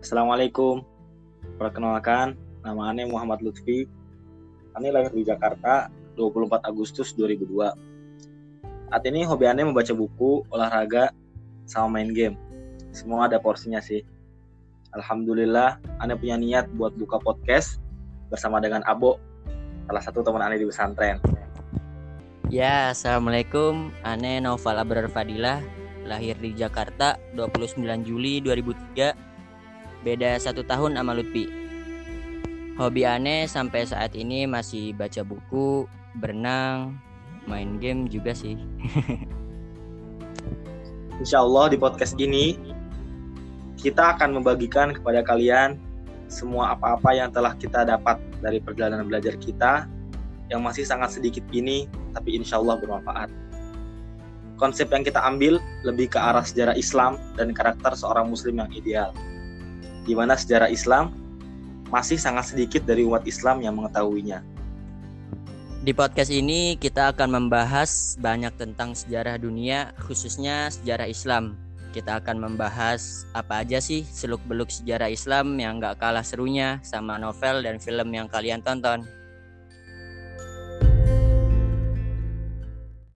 Assalamualaikum. Perkenalkan, nama Ane Muhammad Lutfi. Ane lahir di Jakarta 24 Agustus 2002. Saat ini hobi Ane membaca buku, olahraga, sama main game. Semua ada porsinya sih. Alhamdulillah, Ane punya niat buat buka podcast bersama dengan Abo, salah satu teman Ane di pesantren. Ya, Assalamualaikum. Ane Noval Abrar Fadilah, lahir di Jakarta 29 Juli 2003. Beda satu tahun sama Lutfi. Hobi Ane sampai saat ini masih baca buku, berenang, main game juga sih. Insya Allah di podcast ini kita akan membagikan kepada kalian semua apa-apa yang telah kita dapat dari perjalanan belajar kita yang masih sangat sedikit ini, tapi insya Allah bermanfaat. Konsep yang kita ambil lebih ke arah sejarah Islam dan karakter seorang Muslim yang ideal, di mana sejarah Islam masih sangat sedikit dari umat Islam yang mengetahuinya. Di podcast ini kita akan membahas banyak tentang sejarah dunia, khususnya sejarah Islam. Kita akan membahas apa aja sih seluk-beluk sejarah Islam yang gak kalah serunya sama novel dan film yang kalian tonton.